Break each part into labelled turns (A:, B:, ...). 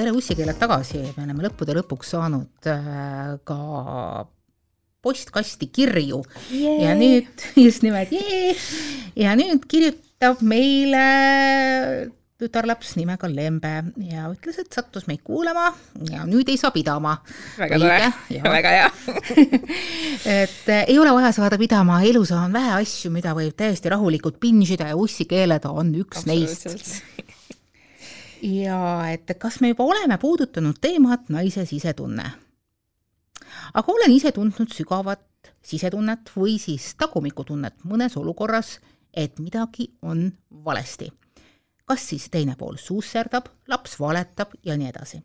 A: tere ussikeeled tagasi, me oleme lõppude lõpuks saanud äh, ka postkasti kirju. Yeah. ja nüüd just nimelt yeah, ja nüüd kirjutab meile tütarlaps nimega Lembe ja ütles, et sattus meid kuulama ja nüüd ei saa pidama.
B: väga tore, väga hea.
A: Et äh, ei ole vaja saada pidama, elus on vähe asju, mida võib täiesti rahulikult binge ida ja ussi keeleda on üks neist. Ja et kas me juba oleme puudutanud teemat naise sisetunne. aga olen ise tundnud sügavat sisetunnet või siis tagumikutunnet mõnes olukorras, et midagi on valesti kas siis teine pool susserdab, laps valetab ja nii edasi.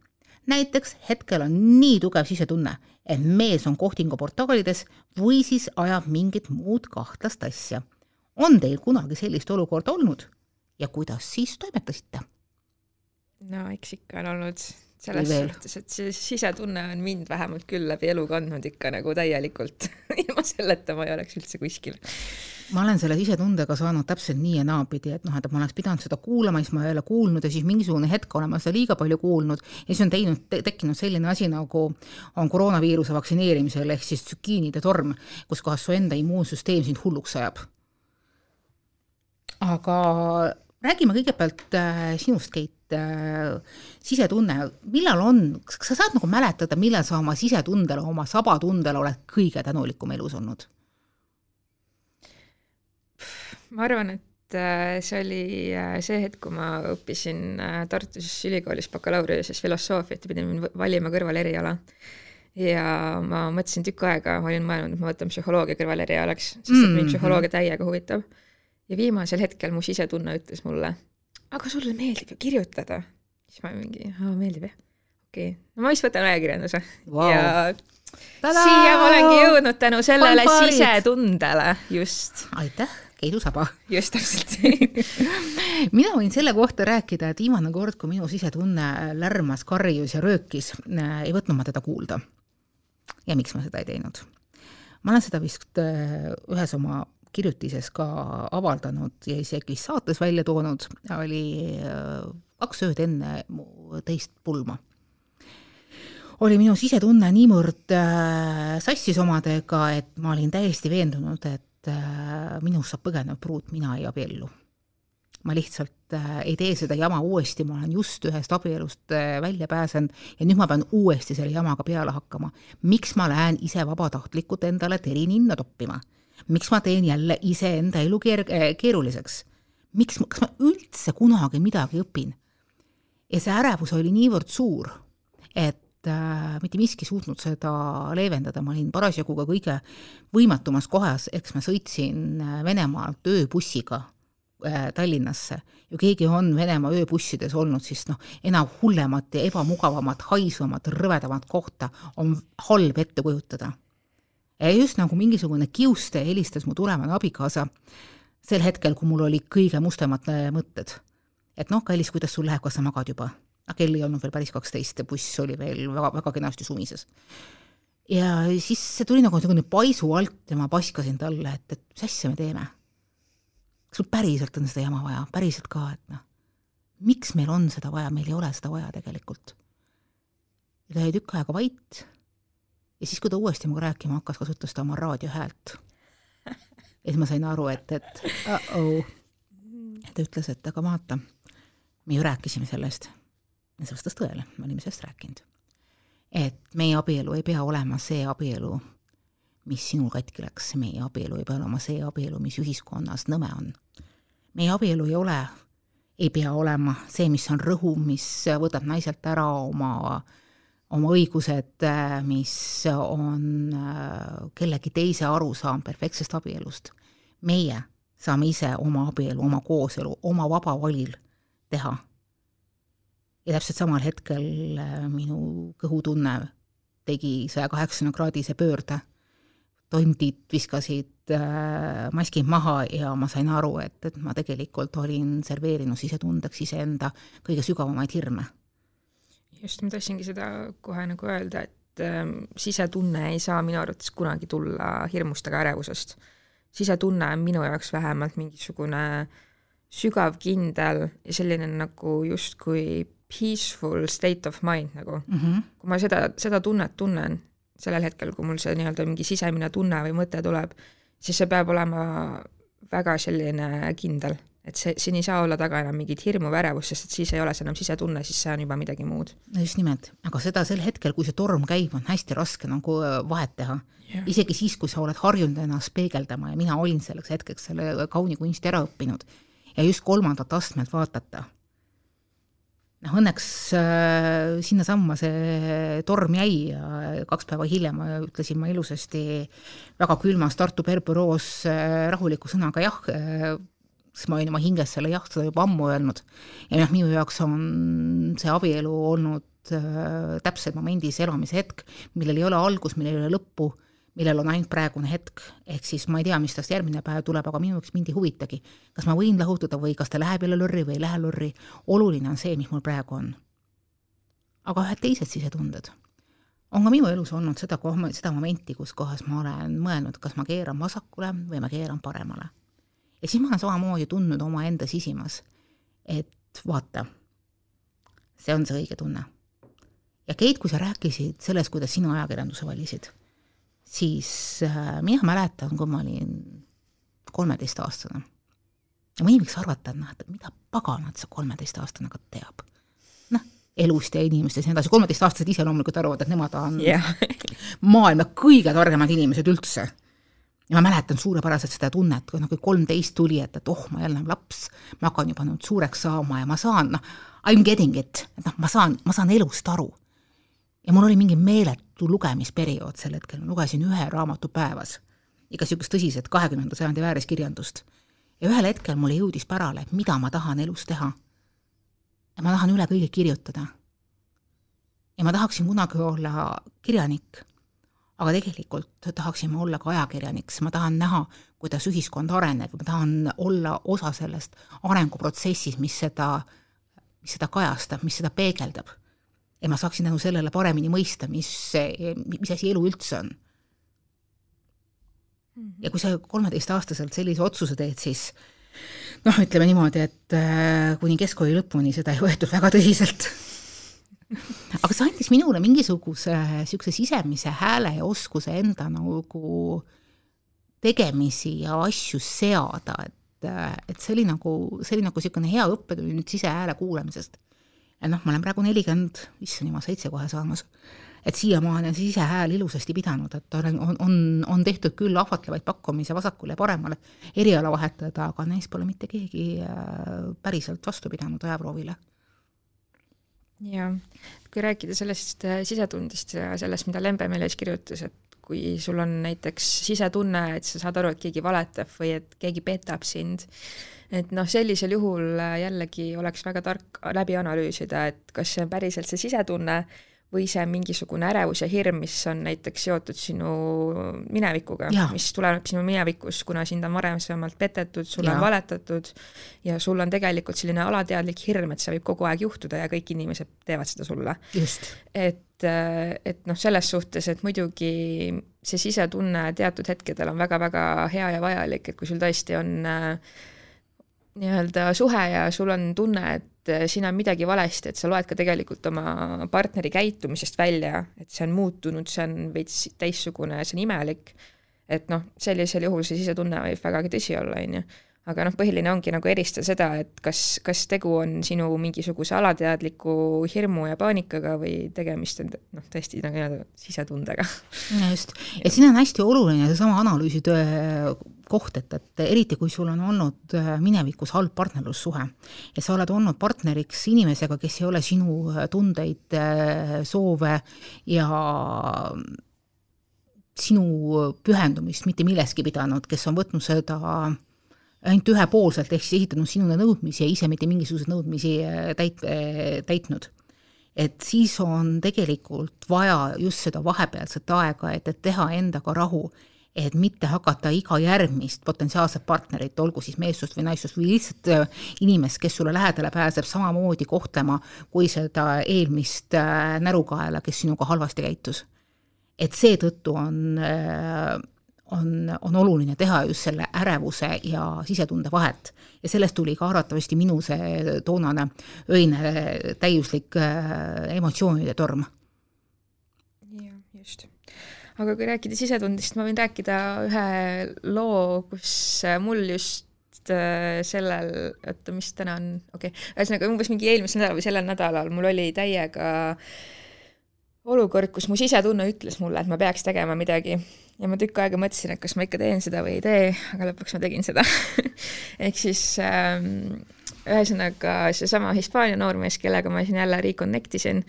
A: näiteks hetkel on nii tugev sisetunne, et mees on kohtingu portaalides või siis ajab mingit muud kahtlast asja. on teil kunagi sellist olukorda olnud ja kuidas siis toimetasite?
B: No eks ikka on olnud selles suhtes, et see sisetunne on mind vähemalt küll läbi elu kandnud ikka nagu täielikult ilma selleta ma ei oleks üldse kuskil
A: ma olen selle sisetundega saanud täpselt nii ja naapidi, et noh, et ma oleks pidanud seda kuulama, siis ma ei ole kuulnud ja siis mingisugune hetk olen ma seda liiga palju kuulnud ja siis on teinud te,, tekkinud selline asi, nagu on koroonaviiruse vaktsineerimisel ehk siis tsükiinide torm, kus kohas su enda immuunsüsteem sind hulluks ajab. aga räägime kõigepealt äh, sinust, Keit äh,, sisetunne, millal on, kas sa saad nagu mäletada, millal sa oma sisetundele, oma sabatundele oled kõige tänulikum elus olnud?
B: ma arvan, et äh, see oli see hetk, kui ma õppisin Tartus ülikoolis bakalaureuse filosoofiat ja pidin valima kõrvaleriala. ja ma mõtlesin tükk aega, ma olin mõelnud, et ma võtan psühholoogia kõrvalerialaks, sest et mind mhm. psühholoogia täiega huvitab. Ja viimasel hetkel mu sisetunne ütles mulle, aga sulle meeldib ju kirjutada. siis ma mingi, meeldib jah, okei okay., no ma vist võtan ajakirjanduse wow. ja Tada! siia ma olengi jõudnud tänu sellele sisetundele, just.
A: aitäh keidusaba.
B: just täpselt
A: mina võin selle kohta rääkida, et viimane kord, kui minu sisetunne lärmas, karjus ja röökis, äh, ei võtnud ma teda kuulda. ja miks ma seda ei teinud? ma olen seda vist äh, ühes oma kirjutises ka avaldanud ja isegi saates välja toonud, oli äh, kaks ööd enne mu teist pulma oli minu sisetunne niivõrd äh, sassis omadega, et ma olin täiesti veendunud, et äh, minust saab põgenev pruut, mina ei abiellu. ma lihtsalt äh, ei tee seda jama uuesti, ma olen just ühest abielust äh, välja pääsenud ja nüüd ma pean uuesti selle jamaga peale hakkama. miks ma lähen ise vabatahtlikult endale terininna toppima? Miks ma teen jälle iseenda elu keer-, äh, keeruliseks? miks, kas ma üldse kunagi midagi õpin? ja see ärevus oli niivõrd suur, et äh, mitte miski suutnud seda leevendada, ma olin parasjagu ka kõige võimatumas kohas, eks ma sõitsin äh, Venemaalt ööbussiga äh, Tallinnasse ja keegi on Venemaa ööbussides olnud, siis noh, enam hullemat ja ebamugavamat, haisvamat, rõvedamat kohta on halb ette kujutada. Ja just nagu mingisugune kiuste helistas mu tulevane abikaasa sel hetkel, kui mul olid kõige mustemad äh, mõtted. et noh, kallis, kuidas sul läheb, kas sa magad juba? aga kell ei olnud veel päris kaksteist ja buss oli veel väga, väga kenasti sumises. ja siis see tuli nagu niisugune paisu alt ja ma paskasin talle, et, et mis asja me teeme. kas sul päriselt on seda jama vaja, päriselt ka, et noh, miks meil on seda vaja, meil ei ole seda vaja tegelikult. ja ta jäi tükk aega vait ja siis, kui ta uuesti minuga rääkima hakkas, kasutas ta oma raadiohäält. ja siis ma sain aru, et, et uh-oh. ta ütles, et aga vaata, me ju rääkisime sellest ja see vastas tõele, me olime sellest rääkinud. et meie abielu ei pea olema see abielu, mis sinul katki läks, meie abielu ei pea olema see abielu, mis ühiskonnas nõme on. meie abielu ei ole, ei pea olema see, mis on rõhuv, mis võtab naiselt ära oma oma õigused, mis on äh, kellegi teise arusaam perfektsest abielust. meie saame ise oma abielu, oma kooselu, oma vaba valil teha ja täpselt samal hetkel äh, minu kõhutunne tegi saja kaheksakümne kraadise pöörde. tondid viskasid äh, maskid maha ja ma sain aru, et, et ma tegelikult olin serveerinud sisetundeks iseenda kõige sügavamaid hirme.
B: Just, ma tahtsingi seda kohe nagu öelda, et äh, sisetunne ei saa minu arvates kunagi tulla hirmust ega ärevusest. sisetunne on minu jaoks vähemalt mingisugune sügav, kindel ja selline nagu justkui peaceful state of mind nagu
A: mm. -hmm.
B: kui ma seda, seda tunnet tunnen, sellel hetkel, kui mul see nii-öelda mingi sisemine tunne või mõte tuleb, siis see peab olema väga selline kindel et see, siin ei saa olla taga enam mingit hirmu või ärevust, sest et siis ei ole see enam sisetunne, siis see on juba midagi muud.
A: just nimelt, aga seda sel hetkel, kui see torm käib, on hästi raske nagu äh, vahet teha yeah.. isegi siis, kui sa oled harjunud ennast peegeldama ja mina olin selleks hetkeks selle kauni kunsti ära õppinud ja just kolmandat astmelt vaadata. noh, õnneks äh, sinnasamma see torm jäi ja kaks päeva hiljem ütlesin ma ilusasti väga külmas Tartu Perbüroos äh, rahuliku sõnaga jah äh,, sest ma olin oma hinges selle jah, seda juba ammu öelnud. ja noh, minu jaoks on see abielu olnud äh, täpselt momendis elamise hetk, millel ei ole algus, millel ei ole lõppu, millel on ainult praegune hetk, ehk siis ma ei tea, mis tast järgmine päev tuleb, aga minu jaoks mind ei huvitagi, kas ma võin lahutada või kas ta läheb jälle lorri või ei lähe lorri, oluline on see, mis mul praegu on. aga ühed teised sisetunded on ka minu elus olnud seda seda momenti, kus kohas ma olen mõelnud, kas ma keeran vasakule või ma keeran paremale ja siis ma olen samamoodi tundnud omaenda sisimas, et vaata, see on see õige tunne. ja Keit, kui sa rääkisid sellest, kuidas sina ajakirjanduse valisid, siis äh, mina mäletan, kui ma olin kolmeteistaastane. ja mõni võiks arvata, et noh, et mida paganat see kolmeteistaastane ka teab. noh, elust ja inimestest ja nii edasi, kolmeteistaastased ise loomulikult arvavad, et nemad on yeah. maailma kõige targemad inimesed üldse ja ma mäletan suurepäraselt seda tunnet, kui noh, kui kolmteist tuli, et, et oh, ma jälle laps, ma hakkan juba nüüd suureks saama ja ma saan, noh, I m getting it, et noh, ma saan, ma saan elust aru. ja mul oli mingi meeletu lugemisperiood sel hetkel, ma lugesin ühe raamatu päevas, ikka niisugust tõsiselt kahekümnenda sajandi vääriskirjandust. ja ühel hetkel mulle jõudis pärale, mida ma tahan elus teha. ja ma tahan üle kõige kirjutada. ja ma tahaksin kunagi olla kirjanik aga tegelikult tahaksin ma olla ka ajakirjanik, sest ma tahan näha, kuidas ühiskond areneb, ma tahan olla osa sellest arenguprotsessis, mis seda, mis seda kajastab, mis seda peegeldab. ja ma saaksin tänu sellele paremini mõista, mis, mis asi elu üldse on. Mhm. ja kui sa kolmeteistaastaselt sellise otsuse teed, siis noh, ütleme niimoodi, et äh, kuni keskkooli lõpuni seda ei võetud väga tõsiselt aga see andis minule mingisuguse niisuguse sisemise hääle ja oskuse enda nagu tegemisi ja asju seada, et, et see oli nagu, see oli nagu niisugune hea õppetund sisehääle kuulamisest. ja noh, ma olen praegu nelikümmend, issand jumal, seitse kohe saamas, et siiamaani on see sisehääl ilusasti pidanud, et on, on, on, on tehtud küll ahvatlevaid pakkumisi vasakule ja paremale eriala vahetada, aga neist pole mitte keegi äh, päriselt vastu pidanud ajaproovile
B: jaa, kui rääkida sellest äh, sisetundest ja sellest, mida Lembe meile siis kirjutas, et kui sul on näiteks sisetunne, et sa saad aru, et keegi valetab või et keegi petab sind, et noh, sellisel juhul äh, jällegi oleks väga tark läbi analüüsida, et kas see on päriselt see sisetunne või see mingisugune ärevus ja hirm, mis on näiteks seotud sinu minevikuga, mis tuleneb sinu minevikust, kuna sind on varasemalt petetud, sulle ja. on valetatud ja sul on tegelikult selline alateadlik hirm, et see võib kogu aeg juhtuda ja kõik inimesed teevad seda sulle. et, et noh, selles suhtes, et muidugi see sisetunne teatud hetkedel on väga-väga hea ja vajalik, et kui sul tõesti on äh, nii-öelda suhe ja sul on tunne, et et siin on midagi valesti, et sa loed ka tegelikult oma partneri käitumisest välja, et see on muutunud, see on veits teistsugune, see on imelik. et noh, sellisel juhul see sisetunne võib vägagi tõsi olla, on ju. Aga noh, põhiline ongi nagu eristada seda, et kas, kas tegu on sinu mingisuguse alateadliku hirmu ja paanikaga või tegemist on noh, tõesti nagu nii-öelda sisetundega.
A: just, ja siin on hästi oluline seesama analüüsitöö koht, et, et eriti kui sul on olnud äh, minevikus halb partnerlussuhe ja sa oled olnud partneriks inimesega, kes ei ole sinu äh, tundeid, äh, soove ja sinu pühendumist mitte milleski pidanud, kes on võtnud seda ainult ühepoolselt, ehk siis esitanud sinule nõudmisi ja ise mitte mingisuguseid nõudmisi täit-, täitnud. et siis on tegelikult vaja just seda vahepealset aega, et, et teha endaga rahu et mitte hakata iga järgmist potentsiaalset partnerit, olgu siis meessust või naissust või lihtsalt äh, inimest, kes sulle lähedale pääseb, samamoodi kohtlema kui seda eelmist äh, närukaela, kes sinuga halvasti käitus. et seetõttu on, äh, on, on oluline teha just selle ärevuse ja sisetunde vahet. ja sellest tuli ka arvatavasti minu see toonane öine täiuslik äh, emotsioonide torm.
B: jah, just. aga kui rääkida sisetundest, ma võin rääkida ühe loo, kus mul just äh, sellel, oota, mis täna on, okei okay., ühesõnaga umbes mingi eelmisel nädalal või sellel nädalal mul oli täiega olukord, kus mu sisetunne ütles mulle, et ma peaks tegema midagi ja ma tükk aega mõtlesin, et kas ma ikka teen seda või ei tee, aga lõpuks ma tegin seda ehk siis ähm, ühesõnaga seesama Hispaania noormees, kellega ma siin jälle reconnect isin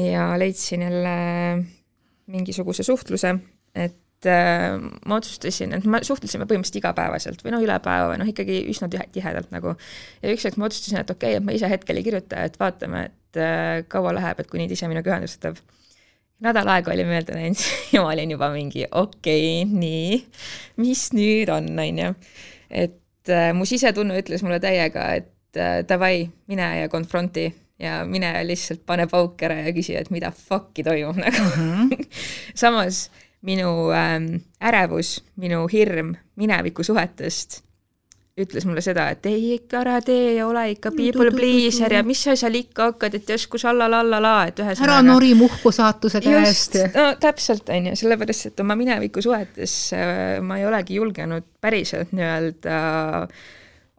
B: ja leidsin jälle mingisuguse suhtluse, et äh, ma otsustasin, et me suhtlesime põhimõtteliselt igapäevaselt või noh, üle päeva või noh, ikkagi üsna tihedalt nagu. ja üks hetk ma otsustasin, et okei okay,, et ma ise hetkel ei kirjuta, et vaatame, et äh, kaua läheb, et kuni ta ise minuga ühendust võtab nädal aega oli mööda läinud ja ma olin juba mingi okei okay,, nii, mis nüüd on, on ju. et äh, mu sisetunne ütles mulle täiega, et äh, davai, mine ja konfronti ja mine lihtsalt pane pauk ära ja küsi, et mida fuck'i toimub nagu mm. -hmm. samas minu ähm, ärevus, minu hirm minevikusuhetest ütles mulle seda, et ei ikka ära tee ja ole ikka people pleaser ja mis sa seal ikka hakkad, et järsku sallalallala, et ühesõnaga.
A: ära nori muhku saatuse käest.
B: no täpselt, on ju, sellepärast et oma minevikusuhetes äh, ma ei olegi julgenud päriselt nii-öelda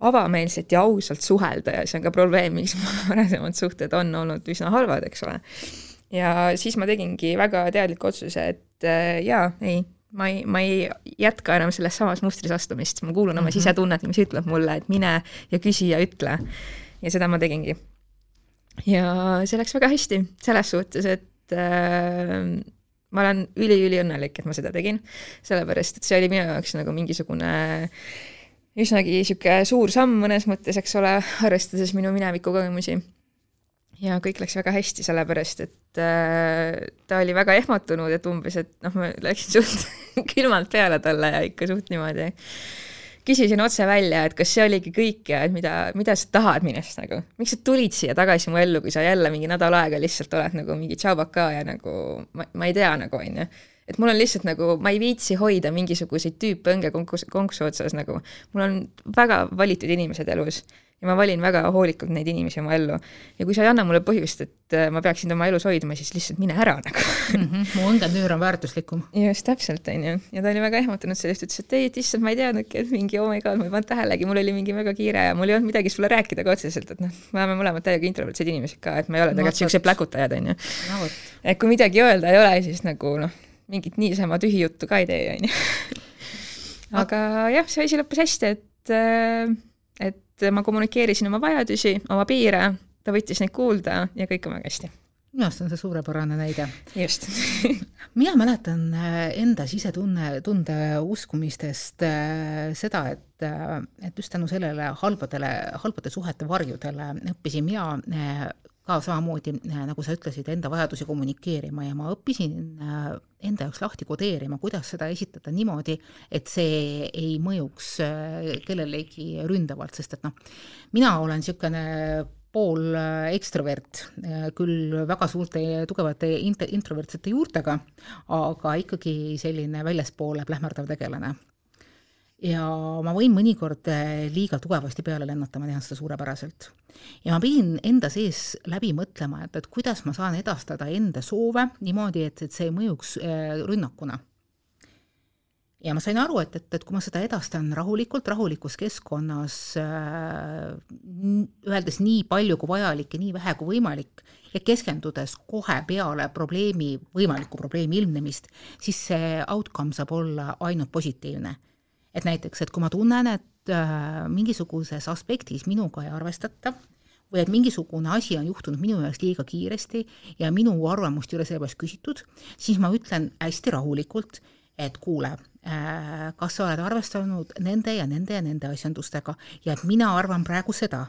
B: avameelselt ja ausalt suhelda ja see on ka probleem, miks mu varasemad suhted on olnud üsna halvad, eks ole. ja siis ma tegingi väga teadliku otsuse, et äh, jaa, ei ma ei, ma ei jätka enam selles samas mustris astumist, ma kuulan oma mm -hmm. sisetunnet, mis ütleb mulle, et mine ja küsi ja ütle. ja seda ma tegingi. ja see läks väga hästi, selles suhtes, et äh, ma olen üliüliõnnelik, et ma seda tegin, sellepärast et see oli minu jaoks nagu mingisugune üsnagi niisugune suur samm mõnes mõttes, eks ole, arvestades minu mineviku kogemusi ja kõik läks väga hästi, sellepärast et äh, ta oli väga ehmatunud, et umbes, et noh, ma läksin suht külmalt peale talle ja ikka suht niimoodi küsisin otse välja, et kas see oligi kõik ja et mida, mida sa tahad minust nagu, miks sa tulid siia tagasi mu ellu, kui sa jälle mingi nädal aega lihtsalt oled nagu mingi tšaubaka ja nagu ma, ma ei tea nagu onju. Et mul on lihtsalt nagu, ma ei viitsi hoida mingisuguseid tüüpõnge konksu, konksu otsas nagu, mul on väga valitud inimesed elus ja ma valin väga hoolikalt neid inimesi oma ellu. ja kui sa ei anna mulle põhjust, et äh, ma peaksin tema elus hoidma, siis lihtsalt mine ära nagu
A: mm. -hmm. mu õngetüür on väärtuslikum.
B: just, täpselt, on ju. ja ta oli väga ehmatunud sellest, ütles, et ei, et issand, ma ei teadnudki, et mingi oh my god, ma ei pannud tähelegi, mul oli mingi väga kiire ja mul ei olnud midagi sulle rääkida ka otseselt, et noh, me oleme mõlemad täiega introvertsed inimesed ka, et me ei ole tegelikult niisugused pläkutajad, on ju. et kui midagi öelda ei ole, siis nagu noh, mingit niisama tühi juttu ka ei tee, on ju. aga jah, see asi lõppes hästi, et äh, et ma kommunikeerisin oma vajadusi, oma piire, ta võttis neid kuulda ja kõik on väga hästi
A: minu arust on see suurepärane näide.
B: just
A: mina mäletan äh, enda sisetunne, tunde uskumistest äh, seda, et, äh, et just tänu sellele halbadele, halbade suhete varjudele õppisin mina ka samamoodi, nagu sa ütlesid, enda vajadusi kommunikeerima ja ma õppisin äh, enda jaoks lahti kodeerima, kuidas seda esitada niimoodi, et see ei mõjuks äh, kellelegi ründavalt, sest et noh, mina olen niisugune pool äh, ekstrovert, küll väga suurte tugevate int-, introvertsete juurtega, aga ikkagi selline väljaspoole plähmerdav tegelane ja ma võin mõnikord eh, liiga tugevasti peale lennata, ma tean seda suurepäraselt. ja ma pidin enda sees läbi mõtlema, et, et kuidas ma saan edastada enda soove niimoodi, et, et see ei mõjuks eh, rünnakuna. ja ma sain aru, et, et, et kui ma seda edastan rahulikult, rahulikus keskkonnas äh,, öeldes nii palju kui vajalik ja nii vähe kui võimalik, ja keskendudes kohe peale probleemi, võimaliku probleemi ilmnemist, siis see outcome saab olla ainult positiivne et näiteks, et kui ma tunnen, et äh, mingisuguses aspektis minuga ei arvestata või et mingisugune asi on juhtunud minu jaoks liiga kiiresti ja minu arvamust ei ole selle pärast küsitud, siis ma ütlen hästi rahulikult, et kuule äh,, kas sa oled arvestanud nende ja nende ja nende asjandustega ja et mina arvan praegu seda.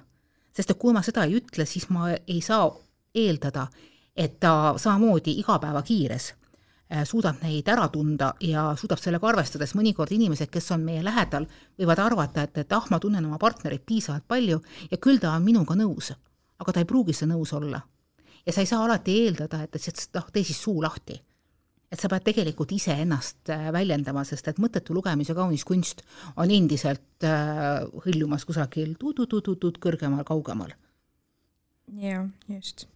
A: sest et kui ma seda ei ütle, siis ma ei saa eeldada, et ta samamoodi igapäevakiires Äh, suudab neid ära tunda ja suudab sellega arvestades, mõnikord inimesed, kes on meie lähedal, võivad arvata, et, et ah, ma tunnen oma partnerit piisavalt palju ja küll ta on minuga nõus, aga ta ei pruugi see nõus olla. ja sa ei saa alati eeldada, et, et noh, tee siis suu lahti. et sa pead tegelikult iseennast äh, väljendama, sest et mõttetu lugemise kaunis kunst on endiselt äh, hõljumas kusagil tuut-tuut-tuut kõrgemal, kaugemal.
B: jah, just.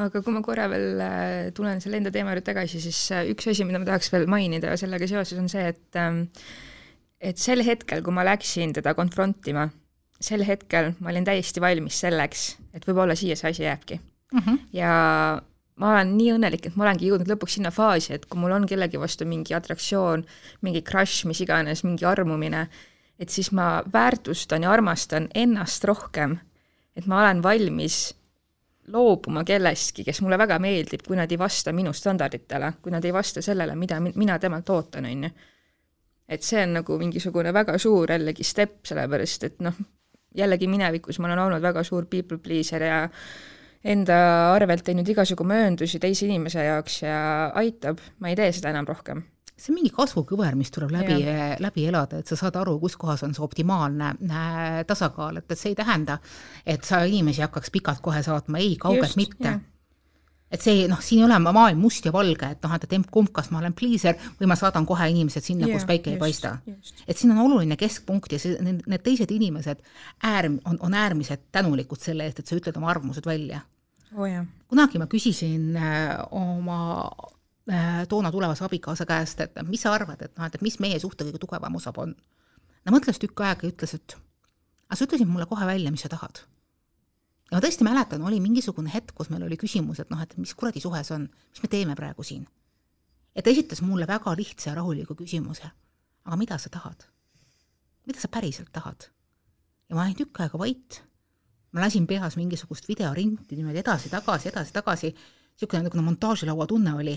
B: Aga kui ma korra veel äh, tulen selle enda teema juurde tagasi, siis äh, üks asi, mida ma tahaks veel mainida sellega seoses, on see, et ähm, et sel hetkel, kui ma läksin teda konfrontima, sel hetkel ma olin täiesti valmis selleks, et võib-olla siia see asi jääbki mm. -hmm. ja ma olen nii õnnelik, et ma olengi jõudnud lõpuks sinna faasi, et kui mul on kellegi vastu mingi atraktsioon, mingi crush, mis iganes, mingi armumine, et siis ma väärtustan ja armastan ennast rohkem, et ma olen valmis loobuma kellestki, kes mulle väga meeldib, kui nad ei vasta minu standarditele, kui nad ei vasta sellele, mida mina temalt ootan, on ju. et see on nagu mingisugune väga suur jällegi step, sellepärast et noh, jällegi minevikus ma olen olnud väga suur people pleaser ja enda arvelt teinud igasugu mööndusi teise inimese jaoks ja aitab, ma ei tee seda enam rohkem
A: see on mingi kasvukõver, mis tuleb läbi, läbi elada, et sa saad aru, kus kohas on see optimaalne äh, tasakaal, et, et see ei tähenda, et sa inimesi hakkaks pikalt kohe saatma, ei, kaugelt Just, mitte. et see noh, siin ei ole maailm must ja valge, et noh, et emb-kumb, kas ma olen pleaser või ma saadan kohe inimesed sinna, kus päike just, ei paista. et siin on oluline keskpunkt ja see, need, teised inimesed äärm-, on, on äärmiselt tänulikud selle eest, et sa ütled oma arvamused välja
B: oh,.
A: kunagi ma küsisin äh, oma toona tulevase abikaasa käest, et mis sa arvad, et noh, et mis meie suhte kõige tugevam osa on. ta mõtles tükk aega ja ütles, et aga sa ütlesid mulle kohe välja, mis sa tahad. ja ma tõesti mäletan, oli mingisugune hetk, kus meil oli küsimus, et noh, et mis kuradi suhe see on, mis me teeme praegu siin. ja ta esitas mulle väga lihtsa ja rahuliku küsimuse. aga mida sa tahad? mida sa päriselt tahad? ja ma olin tükk aega vait ma lasin peas mingisugust videorinti niimoodi edasi-tagasi, edasi-tagasi, niisugune nagu montaažilaua tunne oli.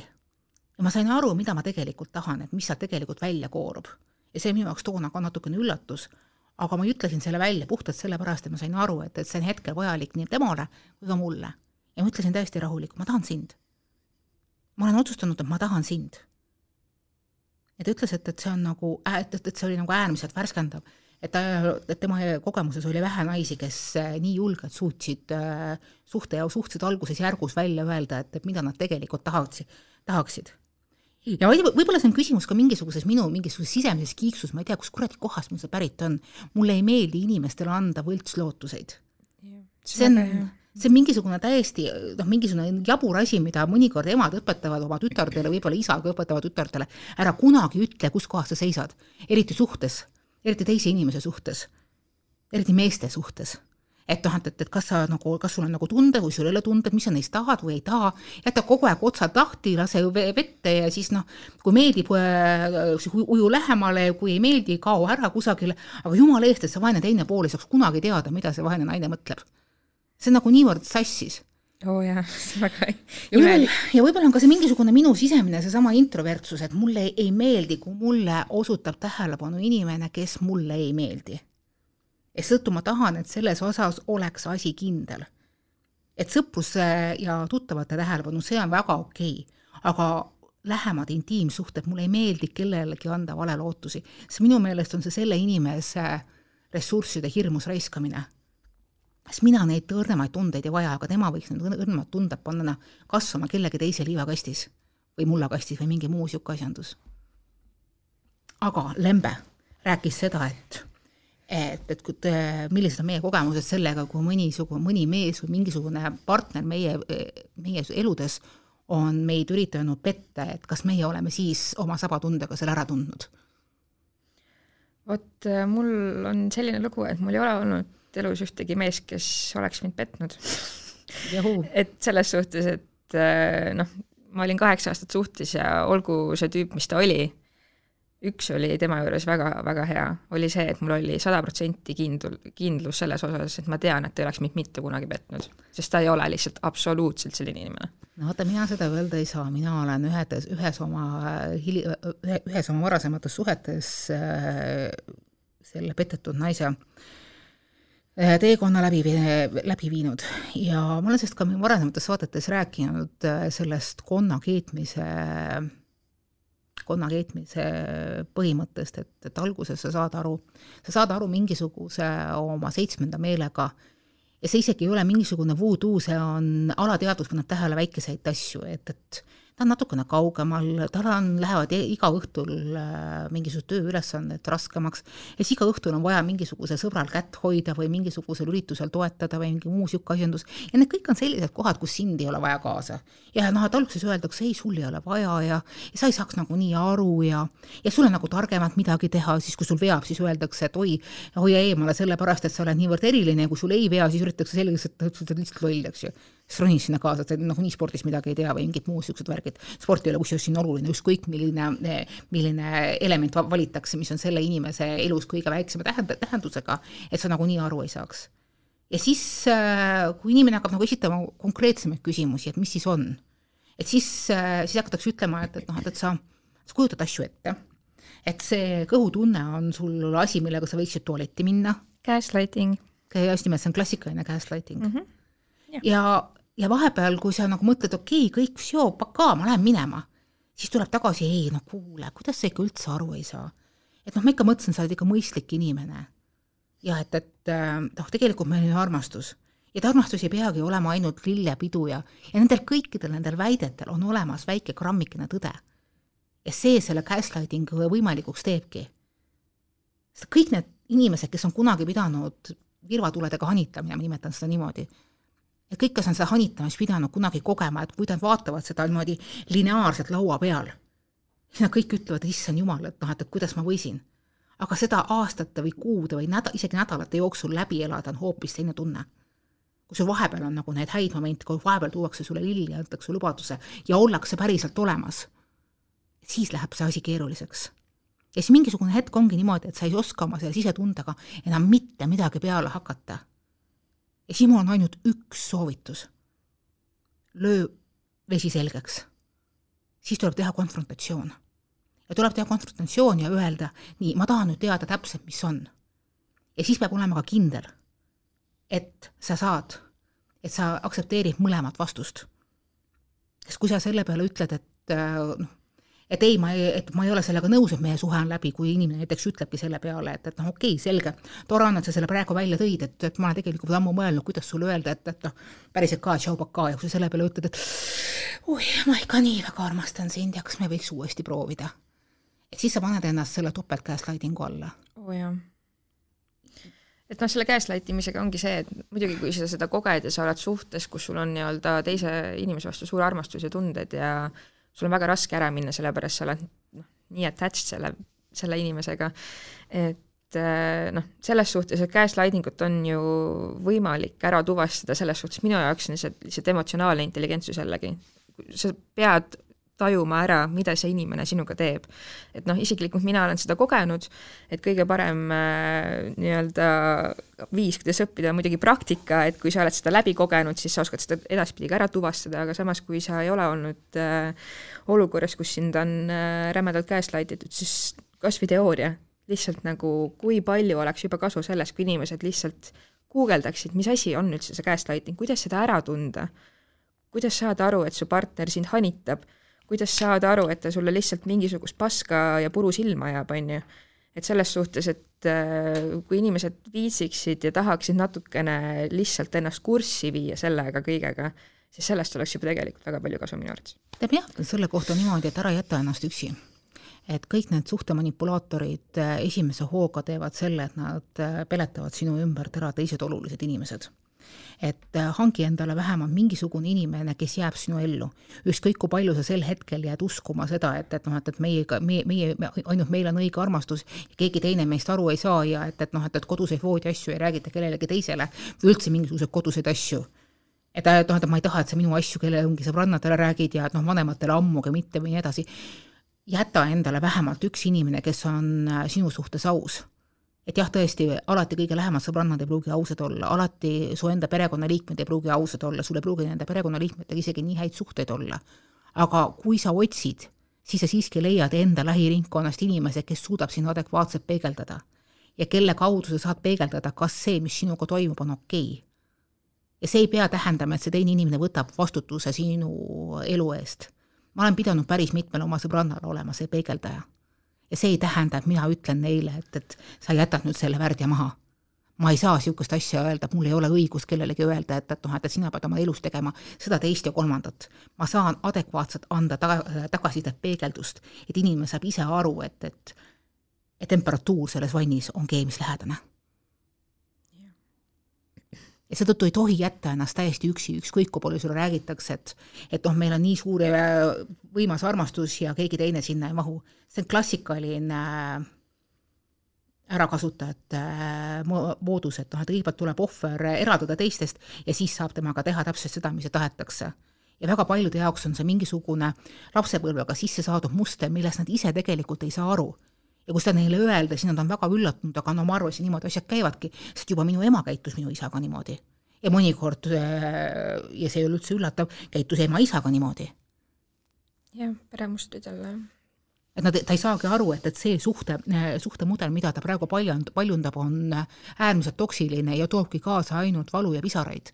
A: Ja ma sain aru, mida ma tegelikult tahan, et mis sealt tegelikult välja koorub. ja see minu jaoks toona ka natukene üllatus, aga ma ütlesin selle välja puhtalt sellepärast, et ma sain aru, et, et see on hetkel vajalik nii temale kui ka mulle. ja ma ütlesin täiesti rahulikult, ma tahan sind. ma olen otsustanud, et ma tahan sind. ja ta ütles, et, et see on nagu, et, et, et see oli nagu äärmiselt värskendav et ta, et tema kogemuses oli vähe naisi, kes äh, nii julgelt suutsid äh, suhte ja suhteliselt alguses järgus välja öelda, et, et mida nad tegelikult tahaksid, tahaksid. Ja võib-olla see on küsimus ka mingisuguses minu mingisuguses sisemises kiiksus, ma ei tea, kus kuradi kohast mul see pärit on. mulle ei meeldi inimestele anda võltslootuseid. see on, see on mingisugune täiesti noh, mingisugune jabur asi, mida mõnikord emad õpetavad oma tütardele, võib-olla isa ka õpetavad tütardele, ära kunagi ütle, kus kohas sa seisad, eriti suhtes eriti teise inimese suhtes, eriti meeste suhtes. Et noh, et, et, kas sa nagu, kas sul on nagu tunde või sul ei ole tunded, mis sa neist tahad või ei taha, jäta kogu aeg otsad lahti, lase vette ja siis noh, kui meeldib, äh, uju lähemale, kui ei meeldi, kao ära kusagile, aga jumala eest, et see vaene teine pool ei saaks kunagi teada, mida see vaene naine mõtleb. see on nagu niivõrd sassis
B: oo oh jah, väga
A: imelik. ja võib-olla on ka see mingisugune minu sisemine seesama introvertsus, et mulle ei meeldi, kui mulle osutab tähelepanu inimene, kes mulle ei meeldi. Ja seetõttu ma tahan, et selles osas oleks asi kindel. et sõpruse ja tuttavate tähelepanu, see on väga okei okay., aga lähemad intiimsuhted, mulle ei meeldi kellelegi anda valelootusi, sest minu meelest on see selle inimese ressursside hirmus raiskamine sest mina neid õrnemaid tundeid ei vaja, aga tema võiks need õrnemad tunded panna kasvama kellegi teise liivakastis või mullakastis või mingi muu niisugune asjandus. aga Lembe rääkis seda, et et, et millised on meie kogemused sellega, kui mõnisugune, mõni mees või mingisugune partner meie, meie eludes on meid üritanud petta, et kas meie oleme siis oma sabatundega selle ära tundnud?
B: vot mul on selline lugu, et mul ei ole olnud elus ühtegi meest, kes oleks mind petnud et selles suhtes, et äh, noh, ma olin kaheksa aastat suhtes ja olgu see tüüp, mis ta oli, üks oli tema juures väga-väga hea, oli see, et mul oli sada protsenti kindl-, kindlus selles osas, et ma tean, et ta ei oleks mind mitte kunagi petnud, sest ta ei ole lihtsalt absoluutselt selline inimene.
A: no vaata, mina seda öelda ei saa, mina olen ühes, ühes oma hili-, ühes oma varasemates suhetes äh, selle petetud naise äh, Äh, teekonna läbi, läbi viinud ja ma olen sellest ka varasemates saadetes rääkinud, äh, sellest konna keetmise, konna keetmise põhimõttest, et, et alguses sa saad aru, sa saad aru mingisuguse oma seitsmenda meelega ja see isegi ei ole mingisugune voodoo, see on alateadvus paneb tähele väikeseid asju, et, et ta on natukene kaugemal, tal on, lähevad e-, iga õhtul äh, mingisugused tööülesanded raskemaks. Ja siis iga õhtul on vaja mingisugusel sõbral kätt hoida või mingisugusel üritusel toetada või mingi muu niisugune asjandus. Ja need kõik on sellised kohad, kus sind ei ole vaja kaasa. ja noh, et alguses öeldakse, ei, sul ei ole vaja ja, ja sa ei saaks nagu nii aru ja ja sul on nagu targemat midagi teha, siis kui sul veab, siis öeldakse, et oi, hoia eemale sellepärast, et sa oled niivõrd eriline ja kui sul ei vea, siis üritatakse selgeks, et sa oled lihtsalt loll, eks ju siis ronid sinna kaasa, et nagunii spordis midagi ei tea või mingid muud niisugused värgid. sport ei ole kusjuures siin oluline, ükskõik milline, milline element valitakse, mis on selle inimese elus kõige väiksema tähend-, tähendusega, et sa nagunii aru ei saaks. ja siis, äh, kui inimene hakkab nagu esitama konkreetsemaid küsimusi, et mis siis on, et siis, äh, siis hakatakse ütlema, et, et noh, et, et sa, sa kujutad asju ette, et see kõhutunne on sul asi, millega sa võiksid tualetti minna.
B: Gaslighting.
A: just nimelt, see on klassikaline gaslighting mm. -hmm ja, ja vahepeal, kui sa nagu mõtled, okei okay,, kõik, sjoo, pakaa, ma lähen minema, siis tuleb tagasi, ei no kuule, kuidas sa ikka üldse aru ei saa. et noh, ma ikka mõtlesin, sa oled ikka mõistlik inimene. ja et, et äh, noh, tegelikult meil on ju armastus ja et armastus ei peagi olema ainult lillepidu ja, ja nendel kõikidel nendel väidetel on olemas väike grammikene tõde. ja see selle gaslighting'u võimalikuks teebki. sest kõik need inimesed, kes on kunagi pidanud virvatuledega hanitama, ma nimetan seda niimoodi, et kõik, kes on seda hanitamist pidanud kunagi kogema, et kui nad vaatavad seda niimoodi lineaarselt laua peal, siis nad kõik ütlevad, issand jumal, et noh, et, et kuidas ma võisin. aga seda aastate või kuude või näda-, isegi nädalate jooksul läbi elada on hoopis teine tunne. kui sul vahepeal on nagu neid häid momente, kui vahepeal tuuakse sulle lilli ja antakse lubaduse ja ollakse päriselt olemas, siis läheb see asi keeruliseks. ja siis mingisugune hetk ongi niimoodi, et sa ei oska oma selle sisetundega enam mitte midagi peale hakata ja mul on ainult üks soovitus. löö vesi selgeks. siis tuleb teha konfrontatsioon. ja tuleb teha konfrontatsioon ja öelda, nii, ma tahan nüüd teada täpselt, mis on. ja siis peab olema ka kindel, et sa saad, et sa aktsepteerid mõlemat vastust. sest kui sa selle peale ütled, et noh, et ei, ma ei, et ma ei ole sellega nõus, et meie suhe on läbi, kui inimene näiteks ütlebki selle peale, et, et noh, okei okay,, selge, tore on, et sa selle praegu välja tõid, et, et ma olen tegelikult ammu mõelnud, kuidas sulle öelda, et, et noh, päriselt ka, tšau, pakaa, ja kui sa selle peale ütled, et oi, ma ikka nii väga armastan sind ja kas me võiks uuesti proovida. et siis sa paned ennast selle topeltkäeslaidingu alla.
B: oh, et noh, selle gaslight imisega ongi see, et muidugi, kui sa seda koged ja sa oled suhtes, kus sul on nii-öelda teise inimese vastu suur armastus ja tunded ja sul on väga raske ära minna, sellepärast sa oled noh, nii attached selle, selle inimesega, et äh, noh, selles suhtes, et gaslighting ut on ju võimalik ära tuvastada, selles suhtes minu jaoks on see lihtsalt emotsionaalne intelligentsus jällegi. sa pead tajuma ära, mida see inimene sinuga teeb. et noh, isiklikult mina olen seda kogenud, et kõige parem äh, nii-öelda viis, kuidas õppida, on muidugi praktika, et kui sa oled seda läbi kogenud, siis sa oskad seda edaspidi ka ära tuvastada, aga samas, kui sa ei ole olnud äh, olukorras, kus sind on äh, rämedalt käest laaditud, siis kas või teooria, lihtsalt nagu kui palju oleks juba kasu sellest, kui inimesed lihtsalt guugeldaksid, mis asi on üldse see gaslighting, kuidas seda ära tunda, kuidas saada aru, et su partner sind hanitab kuidas saada aru, et ta sulle lihtsalt mingisugust paska ja puru silma ajab, on ju. et selles suhtes, et äh, kui inimesed viitsiksid ja tahaksid natukene lihtsalt ennast kurssi viia sellega kõigega, siis sellest oleks juba tegelikult väga palju kasu minu arvates.
A: tead jah, selle kohta niimoodi, et ära jäta ennast üksi et kõik need suhtemanipulaatorid äh, esimese hooga teevad selle, et nad äh, peletavad sinu ümbert ära teised olulised inimesed et äh, hangi endale vähemalt mingisugune inimene, kes jääb sinu ellu. ükskõik, kui palju sa sel hetkel jääd uskuma seda, et, et noh, et, et meiega, meie, meie, ainult meil on õige armastus keegi teine meist aru ei saa ja et, et noh, et, et koduseid voodiasju ei räägita kellelegi teisele või üldse mingisuguseid koduseid asju et noh, et ma ei taha, et sa minu asju kellelegi sõbrannadele räägid ja et noh, vanematele ammugi mitte või nii edasi. jäta endale vähemalt üks inimene, kes on äh, sinu suhtes aus et jah, tõesti, alati kõige lähemad sõbrannad ei pruugi ausad olla, alati su enda perekonnaliikmed ei pruugi ausad olla, sul ei pruugi nende perekonnaliikmetega isegi nii häid suhteid olla. aga kui sa otsid, siis sa siiski leiad enda lähiringkonnast inimese, kes suudab sind adekvaatselt peegeldada. ja kelle kaudu sa saad peegeldada, kas see, mis sinuga toimub, on okei okay. ja see ei pea tähendama, et see teine inimene võtab vastutuse sinu elu eest. ma olen pidanud päris mitmel oma sõbrannal olema see peegeldaja ja see ei tähenda, et mina ütlen neile, et, et sa jätad nüüd selle värdja maha. ma ei saa niisugust asja öelda, mul ei ole õigust kellelegi öelda, et, et noh, et sina pead oma elus tegema seda, teist ja kolmandat. ma saan adekvaatselt anda taga, tagasisidet, peegeldust, et inimene saab ise aru, et, et et temperatuur selles vannis on keemilislähedane. Ja seetõttu ei tohi jätta ennast täiesti üksi, ükskõik kui palju sulle räägitakse, et et noh, meil on nii suur ja võimas armastus ja keegi teine sinna ei mahu. see on klassikaline äh, ärakasutajate äh, moodus, et noh, et kõigepealt tuleb ohver eraldada teistest ja siis saab temaga teha täpselt seda, mis tahetakse. ja väga paljude jaoks on see mingisugune lapsepõlvega sisse saadud muster, millest nad ise tegelikult ei saa aru. Ja kui seda neile öelda, siis nad on väga üllatunud, aga no ma arvasin, niimoodi asjad käivadki, sest juba minu ema käitus minu isaga niimoodi. ja mõnikord, äh, ja see ei ole üldse üllatav, käitus ema isaga niimoodi.
B: jah, peremustrid jälle,
A: et nad, ta ei saagi aru, et, et see suhte, suhtemudel, mida ta praegu paljund-, paljundab, on äärmiselt toksiline ja toobki kaasa ainult valu ja pisaraid.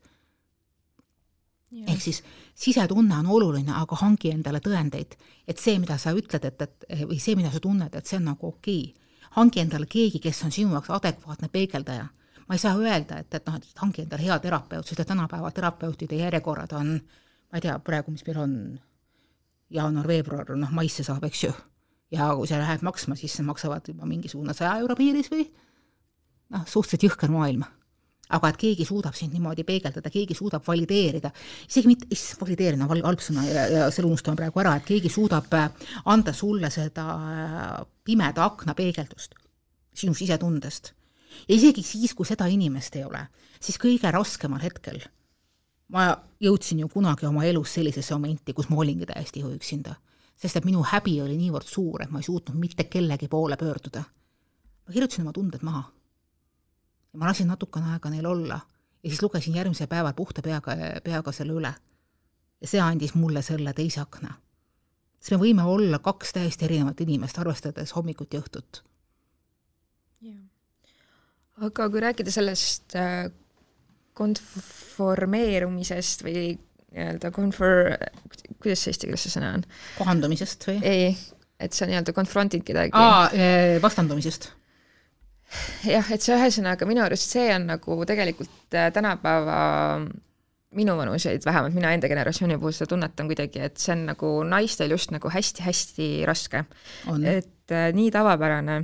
A: Ehk siis sisetunne on oluline, aga hangi endale tõendeid, et see, mida sa ütled, et, et või see, mida sa tunned, et see on nagu okei okay.. hangi endale keegi, kes on sinu jaoks adekvaatne peegeldaja. ma ei saa öelda, et, et noh, et hangi endale hea terapeut, sest et tänapäeva terapeutide järjekorrad on, ma ei tea praegu, mis meil on, jaanuar-veebruar, noh maisse saab, eks ju ja kui sa lähed maksma, siis maksavad juba mingisugune saja euro piiris või noh, suhteliselt jõhker maailm. Aga et keegi suudab sind niimoodi peegeldada, keegi suudab valideerida, isegi mitte, issand, valideerida on halb sõna ja, ja selle unustame praegu ära, et keegi suudab äh, anda sulle seda äh, pimeda akna peegeldust sinu sisetundest. ja isegi siis, kui seda inimest ei ole, siis kõige raskemal hetkel ma jõudsin ju kunagi oma elus sellisesse momenti, kus ma olingi täiesti üksinda sest et minu häbi oli niivõrd suur, et ma ei suutnud mitte kellegi poole pöörduda. ma kirjutasin oma tunded maha. Ja ma lasin natukene aega neil olla ja siis lugesin järgmisel päeval puhta peaga, peaga selle üle. ja see andis mulle selle teise akna. sest me võime olla kaks täiesti erinevat inimest, arvestades hommikut ja õhtut.
B: jah. aga kui rääkida sellest äh, konformeerumisest või nii-öelda confer, kuidas see eesti keeles see sõna on?
A: kohandumisest või?
B: ei, et sa nii-öelda confront'id kedagi.
A: aa, eh, vastandumisest.
B: Jah, et see ühesõnaga minu arust see on nagu tegelikult äh, tänapäeva minuvanuseid, vähemalt mina enda generatsiooni puhul seda tunnetan kuidagi, et see on nagu naistel just nagu hästi-hästi raske. et äh, nii tavapärane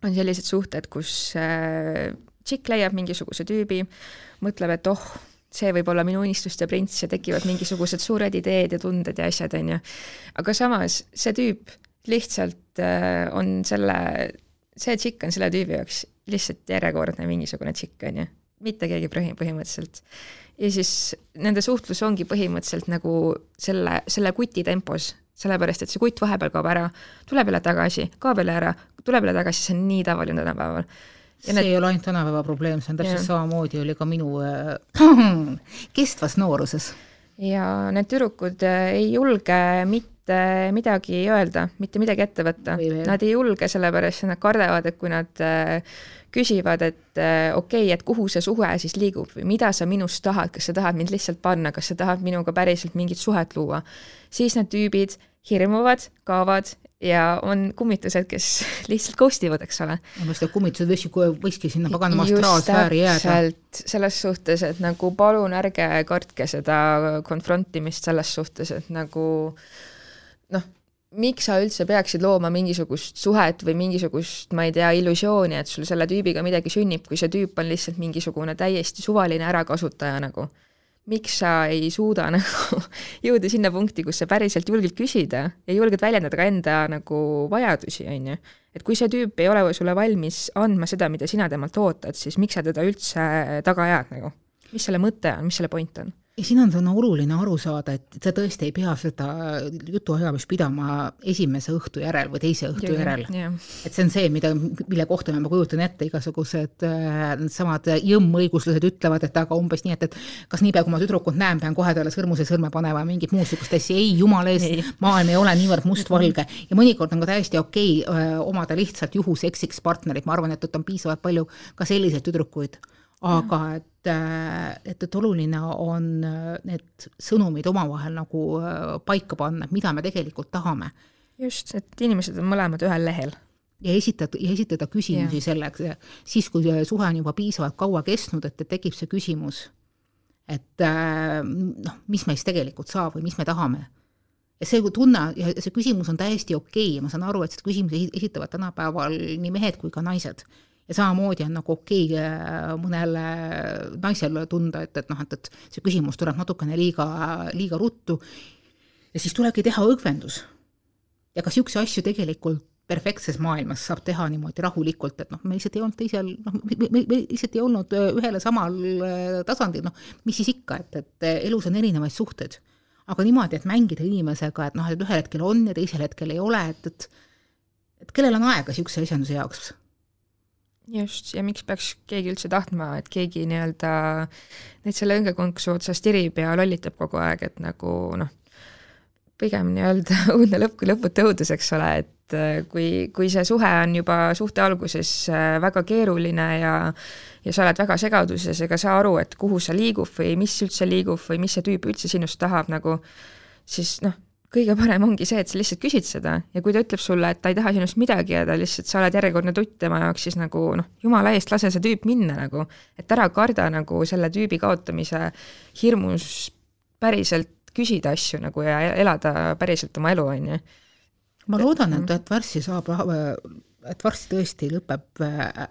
B: on sellised suhted, kus äh, tšikk leiab mingisuguse tüübi, mõtleb, et oh, see võib olla minu unistuste prints ja tekivad mingisugused suured ideed ja tunded ja asjad, on ju. aga samas see tüüp lihtsalt äh, on selle, see tšikk on selle tüübi jaoks lihtsalt järjekordne mingisugune tšikk, on ju. mitte keegi põhi, põhimõtteliselt. ja siis nende suhtlus ongi põhimõtteliselt nagu selle, selle kuti tempos, sellepärast et see kutt vahepeal kaob ära, tuleb jälle tagasi, kaob jälle ära, tuleb jälle tagasi, see on nii tavaline tänapäeval
A: see need... ei ole ainult tänapäeva probleem, see on täpselt ja. samamoodi oli ka minu äh, kestvas nooruses.
B: Ja need tüdrukud äh, ei julge mitte midagi öelda, mitte midagi ette võtta. Nad ei julge, sellepärast nad kardavad, et kui nad äh, küsivad, et äh, okei okay,, et kuhu see suhe siis liigub või mida sa minust tahad, kas sa tahad mind lihtsalt panna, kas sa tahad minuga päriselt mingit suhet luua, siis need tüübid hirmuvad, kaovad ja on kummitused, kes lihtsalt ghost ivad, eks ole.
A: just, et kummitused võiks, võikski sinna paganama astraalsfääri jääda.
B: selles suhtes, et nagu palun ärge kartke seda konfrontimist selles suhtes, et nagu noh, miks sa üldse peaksid looma mingisugust suhet või mingisugust, ma ei tea, illusiooni, et sul selle tüübiga midagi sünnib, kui see tüüp on lihtsalt mingisugune täiesti suvaline ärakasutaja nagu miks sa ei suuda nagu jõuda sinna punkti, kus sa päriselt julged küsida ja julged väljendada ka enda nagu vajadusi, on ju. et kui see tüüp ei ole sulle valmis andma seda, mida sina temalt ootad, siis miks sa teda üldse taga ajad nagu? mis selle mõte on, mis selle point on?
A: Ja siin on täna oluline aru saada, et sa tõesti ei pea seda jutuajamist pidama esimese õhtu järel või teise õhtu ja, järel. et see on see, mida, mille kohta ma kujutan ette, igasugused äh, needsamad jõmmõiguslased ütlevad, et aga umbes nii, et, et kas niipea, kui ma tüdrukut näen, pean kohe talle sõrmuse sõrme panema ja mingit muud niisugust asja, ei, jumala eest, maailm ei ole niivõrd mustvalge. Ja mõnikord on ka täiesti okei okay, öö, omada lihtsalt juhuseksiks partnerit, ma arvan, et, et on piisavalt palju ka selliseid tüdrukuid aga et, et, et oluline on need sõnumid omavahel nagu äh, paika panna, et mida me tegelikult tahame.
B: just, et inimesed on mõlemad ühel lehel.
A: ja esitada, ja esitada küsimusi yeah. selleks, siis kui suhe on juba piisavalt kaua kestnud, et, et tekib see küsimus, et äh, noh, mis meist tegelikult saab või mis me tahame. ja see tunne ja see küsimus on täiesti okei okay. ma saan aru, et seda küsimusi esitavad tänapäeval nii mehed kui ka naised. Ja samamoodi on nagu okei okay äh, mõnele naisele tunda, et, et noh, et, et see küsimus tuleb natukene liiga, liiga ruttu ja siis tulebki teha õgvendus. ja ka niisuguseid asju tegelikult perfektses maailmas saab teha niimoodi rahulikult, et noh, me lihtsalt ei olnud teisel, noh, me, lihtsalt ei olnud äh, ühel ja samal äh, tasandil, noh, mis siis ikka, et, et elus on erinevaid suhteid. aga niimoodi, et mängida inimesega, et noh, et ühel hetkel on ja teisel hetkel ei ole, et, et et kellel on aega niisuguse asjanduse jaoks?
B: Just, ja miks peaks keegi üldse tahtma, et keegi nii-öelda neid selle õngekonksu otsast tirib ja lollitab kogu aeg, et nagu noh, pigem nii-öelda õudne lõpp kui lõputu õudus, eks ole, et äh, kui, kui see suhe on juba suhte alguses äh, väga keeruline ja ja sa oled väga segaduses ega saa aru, et kuhu sa liigub või mis üldse liigub või mis see tüüp üldse sinust tahab nagu, siis noh, kõige parem ongi see, et sa lihtsalt küsid seda ja kui ta ütleb sulle, et ta ei taha sinust midagi ja ta lihtsalt, sa oled järjekordne tutt tema jaoks, siis nagu noh, jumala eest, lase see tüüp minna nagu, et ära karda nagu selle tüübi kaotamise hirmus päriselt küsida asju nagu ja elada päriselt oma elu, on ju.
A: Ma loodan, et, et varsti saab, et varsti tõesti lõpeb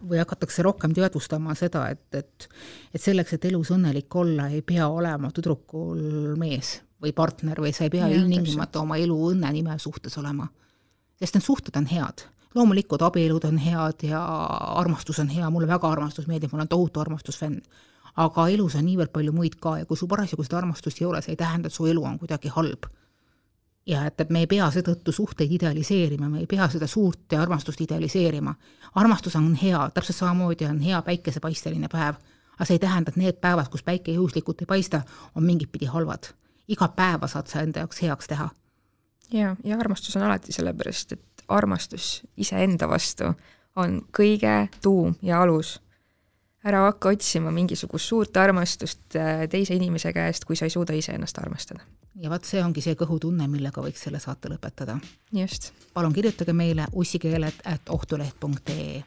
A: või hakatakse rohkem teadvustama seda, et, et et selleks, et elus õnnelik olla, ei pea olema tüdrukul mees või partner või sa ei pea ilmtingimata oma elu õnne nimel suhtes olema. sest need suhted on head. loomulikult abielud on head ja armastus on hea, mulle väga armastus meeldib, ma olen tohutu armastusfänn. aga elus on niivõrd palju muid ka ja kui sul parasjagu seda armastust ei ole, see ei tähenda, et su elu on kuidagi halb ja et, et me ei pea seetõttu suhteid idealiseerima, me ei pea seda suurt armastust idealiseerima. armastus on hea, täpselt samamoodi on hea päikesepaisteline päev, aga see ei tähenda, et need päevad, kus päike juhuslikult ei paista, on mingit pidi halvad. Iga päeva saad sa enda jaoks heaks teha.
B: ja, ja armastus on alati sellepärast, et armastus iseenda vastu on kõige tuum ja alus. ära hakka otsima mingisugust suurt armastust äh, teise inimese käest, kui sa ei suuda iseennast armastada
A: ja vot see ongi see kõhutunne, millega võiks selle saate lõpetada.
B: just.
A: palun kirjutage meile ussikeeled at ohtuleht.ee